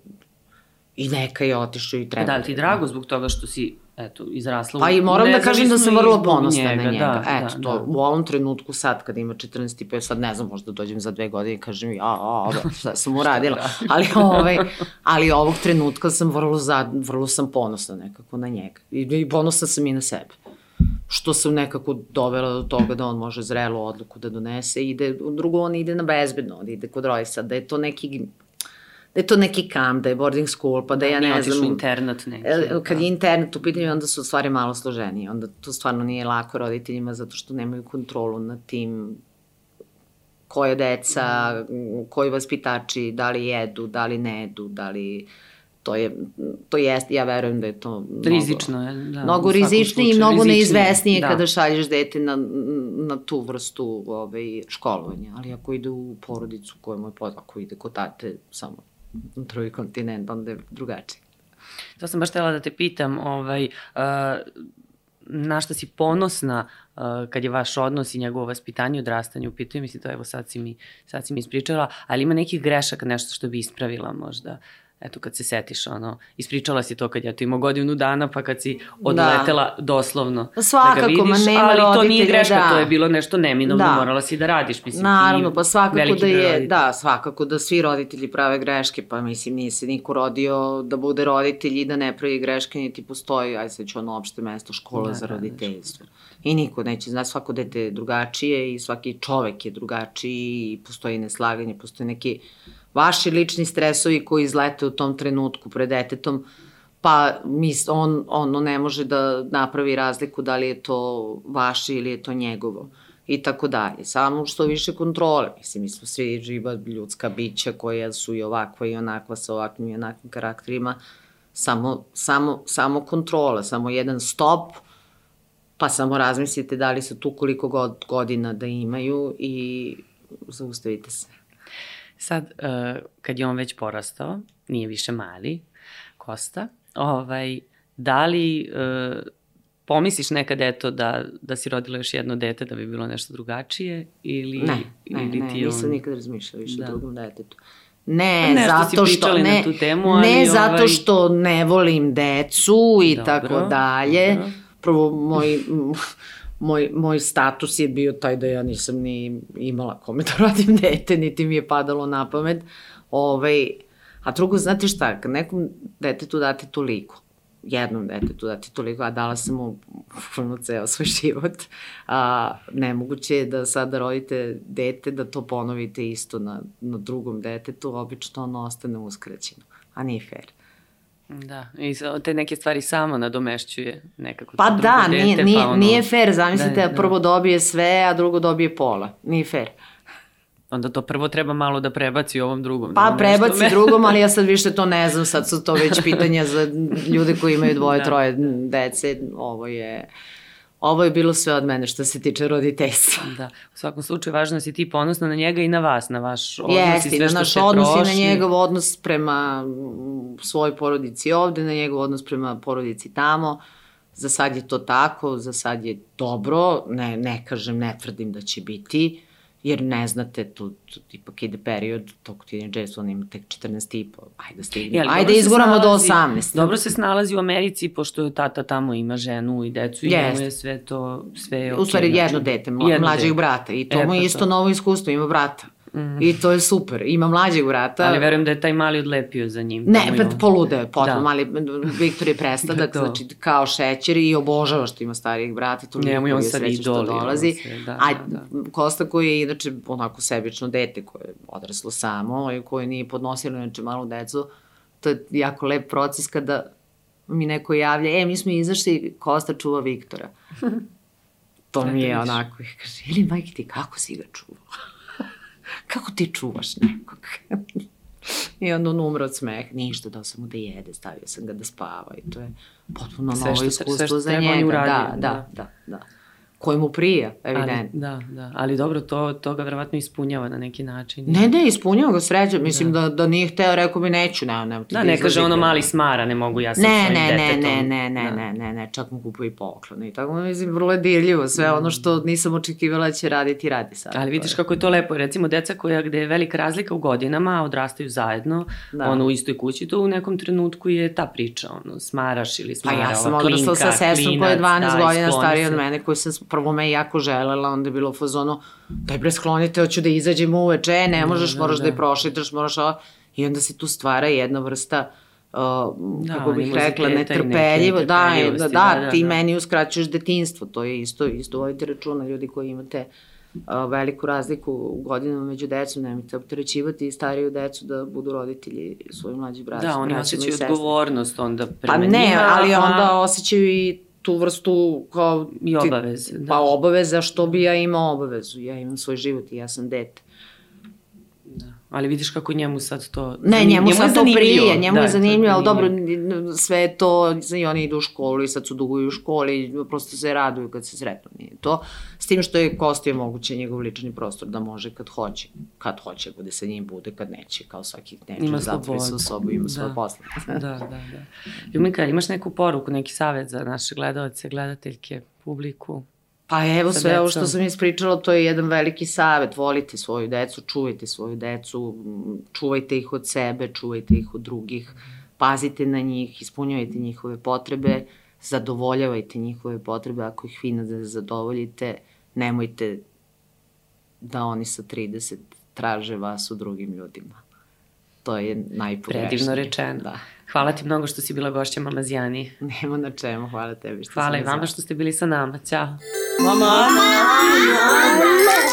I neka je otišao i treba. Da ti drago zbog toga što si eto, izrasla Pa i moram da kažem da sam vrlo ponosna njega, na njega. Da, eto, da, to, da. u ovom trenutku sad, kad ima 14 i 5, sad ne znam, možda dođem za dve godine i kažem, ja, a, a, šta sam uradila. da. ali, ovaj, ali ovog trenutka sam vrlo, za, vrlo sam ponosna nekako na njega. I, i ponosna sam i na sebe što sam nekako dovela do toga da on može zrelu odluku da donese i ide, drugo on ide na bezbedno, on ide kod Rojsa, da je to neki da je to neki kamp, da je boarding school, pa da ja ne znam... Nije internat neki. Kad da. je internat u pitanju, onda su stvari malo složenije. Onda to stvarno nije lako roditeljima zato što nemaju kontrolu nad tim koje deca, koji vaspitači, da li jedu, da li ne jedu, da li to je, to jest, ja verujem da je to mnogo, rizično je, da, mnogo rizičnije i mnogo neizvesnije da. kada šalješ dete na, na tu vrstu ovaj, školovanja, ali ako ide u porodicu koja mu je pod, ako ide kod tate samo na drugi kontinent, onda je drugačije. To sam baš htela da te pitam, ovaj, uh, na šta si ponosna uh, kad je vaš odnos i njegovo vaspitanje i odrastanje u pitanju, mislim to evo sad si mi, sad si mi ispričala, ali ima nekih grešaka, nešto što bi ispravila možda eto kad se setiš, ono, ispričala si to kad ja to imao godinu dana, pa kad si odletela da. doslovno Svakako, da ga vidiš, ma nema ali to nije greška, da. to je bilo nešto neminovno, da. morala si da radiš, mislim, Naravno, pa svakako da je, da, svakako da svi roditelji prave greške, pa mislim, nije se niko rodio da bude roditelj i da ne pravi greške, niti postoji, aj sad ću ono opšte mesto škola da, za da, roditeljstvo. Da, I niko neće, zna, svako dete je drugačije i svaki čovek je drugačiji i postoji neslaganje, postoji neki vaši lični stresovi koji izlete u tom trenutku pred detetom, pa mis, on, ono ne može da napravi razliku da li je to vaše ili je to njegovo i tako dalje. Samo što više kontrole. Mislim, mi smo svi živa ljudska bića koja su i ovakva i onakva sa ovakvim i onakvim karakterima. Samo, samo, samo kontrola, samo jedan stop, pa samo razmislite da li su tu koliko god godina da imaju i zaustavite se. Sad, uh, kad je on već porastao, nije više mali, Kosta, ovaj, da li uh, pomisliš nekad eto da, da si rodila još jedno dete da bi bilo nešto drugačije ili, ne, ne, ili ne, ti ne, nisam on... nikad razmišljala više da. o drugom detetu. Ne, Nešto zato što ne, tu temu, ali ne ovaj... zato što ne volim decu i dobro, tako dalje. Dobro. Prvo moj moj, moj status je bio taj da ja nisam ni imala kome da radim dete, niti mi je padalo na pamet. Ovaj, a drugo, znate šta, kad nekom detetu date toliko, jednom detetu dati toliko, a dala sam mu puno ceo svoj život, a, nemoguće je da sada rodite dete, da to ponovite isto na, na drugom detetu, obično ono ostane uskraćeno, a nije fair. Da, i te neke stvari samo nadomešćuje nekako. Pa da, dete, nije, nije, pa ono... nije fair, zamislite da, da, prvo dobije sve, a drugo dobije pola. Nije fair. Onda to prvo treba malo da prebaci ovom drugom. Pa da prebaci me... drugom, ali ja sad više to ne znam, sad su to već pitanja za ljude koji imaju dvoje, da. troje dece. Ovo je Ovo je bilo sve od mene što se tiče roditeljstva. Da, u svakom slučaju važno da si ti ponosna na njega i na vas, na vaš odnos Jeste, i sve što ste odnos prošli. i na njegov odnos prema svojoj porodici ovde, na njegov odnos prema porodici tamo. Za sad je to tako, za sad je dobro, ne, ne kažem, ne tvrdim da će biti jer ne znate, tu, tu ipak ide period tog tineđerstva, on ima tek 14 i po, ajde stignemo, ajde izguramo do 18. Dobro se snalazi u Americi, pošto tata tamo ima ženu i decu i yes. je sve to, sve je okay. U stvari jedno znači, dete, mlađeg brata i to e, mu je pa isto to. novo iskustvo, ima brata. Mm. I to je super. Ima mlađeg brata. Ali verujem da je taj mali odlepio za njim. Ne, pa polude je potpuno. Da. Mali, Viktor je prestadak, da znači kao šećer i obožava što ima starijih brata. To Njemu je on sad idol. Dolazi. Se, da, A da, da. Kosta koji je inače onako sebično dete koje je odraslo samo i koje nije podnosilo inače malu decu, to je jako lep proces kada mi neko javlja, e, mi smo izašli, Kosta čuva Viktora. To mi je onako, kaže, ili majke ti, kako si ga čuvao? Kako ti čuvaš nekog? I onda on umre od smeh, ništa, dao sam mu da jede, stavio sam ga da spava i to je potpuno sve novo što, iskustvo sve što za njega. Uradio, da, da, da, da. Koji mu prija, evidentno. Da, da, ali dobro, to, to ga verovatno ispunjava na neki način. Ne, ne, ispunjava ga sređa, mislim da, da, da nije hteo, rekao bi neću, ne, ne. Da, ne kaže ono mali smara, ne mogu ja sa ne, svojim ne, detetom. Ne, ne, ne, da. ne, ne, ne, čak mu kupuje i poklone i tako, mislim, vrlo je dirljivo, sve ono što nisam očekivala će raditi, radi sad. Ali vidiš kako je to lepo, recimo deca koja gde je velika razlika u godinama, a odrastaju zajedno, da. ono u istoj kući, to u nekom trenutku je ta priča, ono, smaraš ili smara, pa ja sam odrastala sa sestrom koja je 12 da, godina starija od mene, koju sam prvo me jako želela, onda je bilo u fazonu, daj bre sklonite, hoću da izađem uveče, e, ne možeš, da, moraš da, da je prošetaš, moraš ovo, i onda se tu stvara jedna vrsta Uh, da, kako bih rekla, netrpeljivo, da, da, da, da, da, ti da. meni uskraćuješ detinstvo, to je isto, isto vodite računa, ljudi koji imate veliku razliku u godinama među decom, nemojte opterećivati stariju decu da budu roditelji svojim mlađim braćima. Da, oni osjećaju odgovornost onda prema Pa ne, njima, ali onda osjećaju i tu vrstu kao... I obaveze. Da. Pa obaveza, što bi ja imao obavezu. Ja imam svoj život i ja sam dete ali vidiš kako njemu sad to... Ne, njemu, njemu sad to prije, njemu da, je zanimljivo, ali dobro, sve je to, i oni idu u školu i sad su dugo u školi, prosto se raduju kad se sretnu, nije to. S tim što je Kosti moguće njegov lični prostor da može kad hoće, kad hoće, bude sa njim, bude kad neće, kao svaki neče, zatvori se u sobu, ima da. svoje posle. da, da, da. Ljumika, imaš neku poruku, neki savet za naše gledalce, gledateljke, publiku? Pa evo sve ovo što sam ispričala, to je jedan veliki savet. Volite svoju decu, čuvajte svoju decu, čuvajte ih od sebe, čuvajte ih od drugih, pazite na njih, ispunjavajte njihove potrebe, zadovoljavajte njihove potrebe. Ako ih vi ne zadovoljite, nemojte da oni sa 30 traže vas u drugim ljudima. To je najpogrešnije. Predivno rečeno. Da. Hvala ti mnogo što si bila gošća Mamazijani. Nema na čemu, hvala tebi što hvala i vama što ste bili sa nama. Ćao. Mama! Mama! Mama!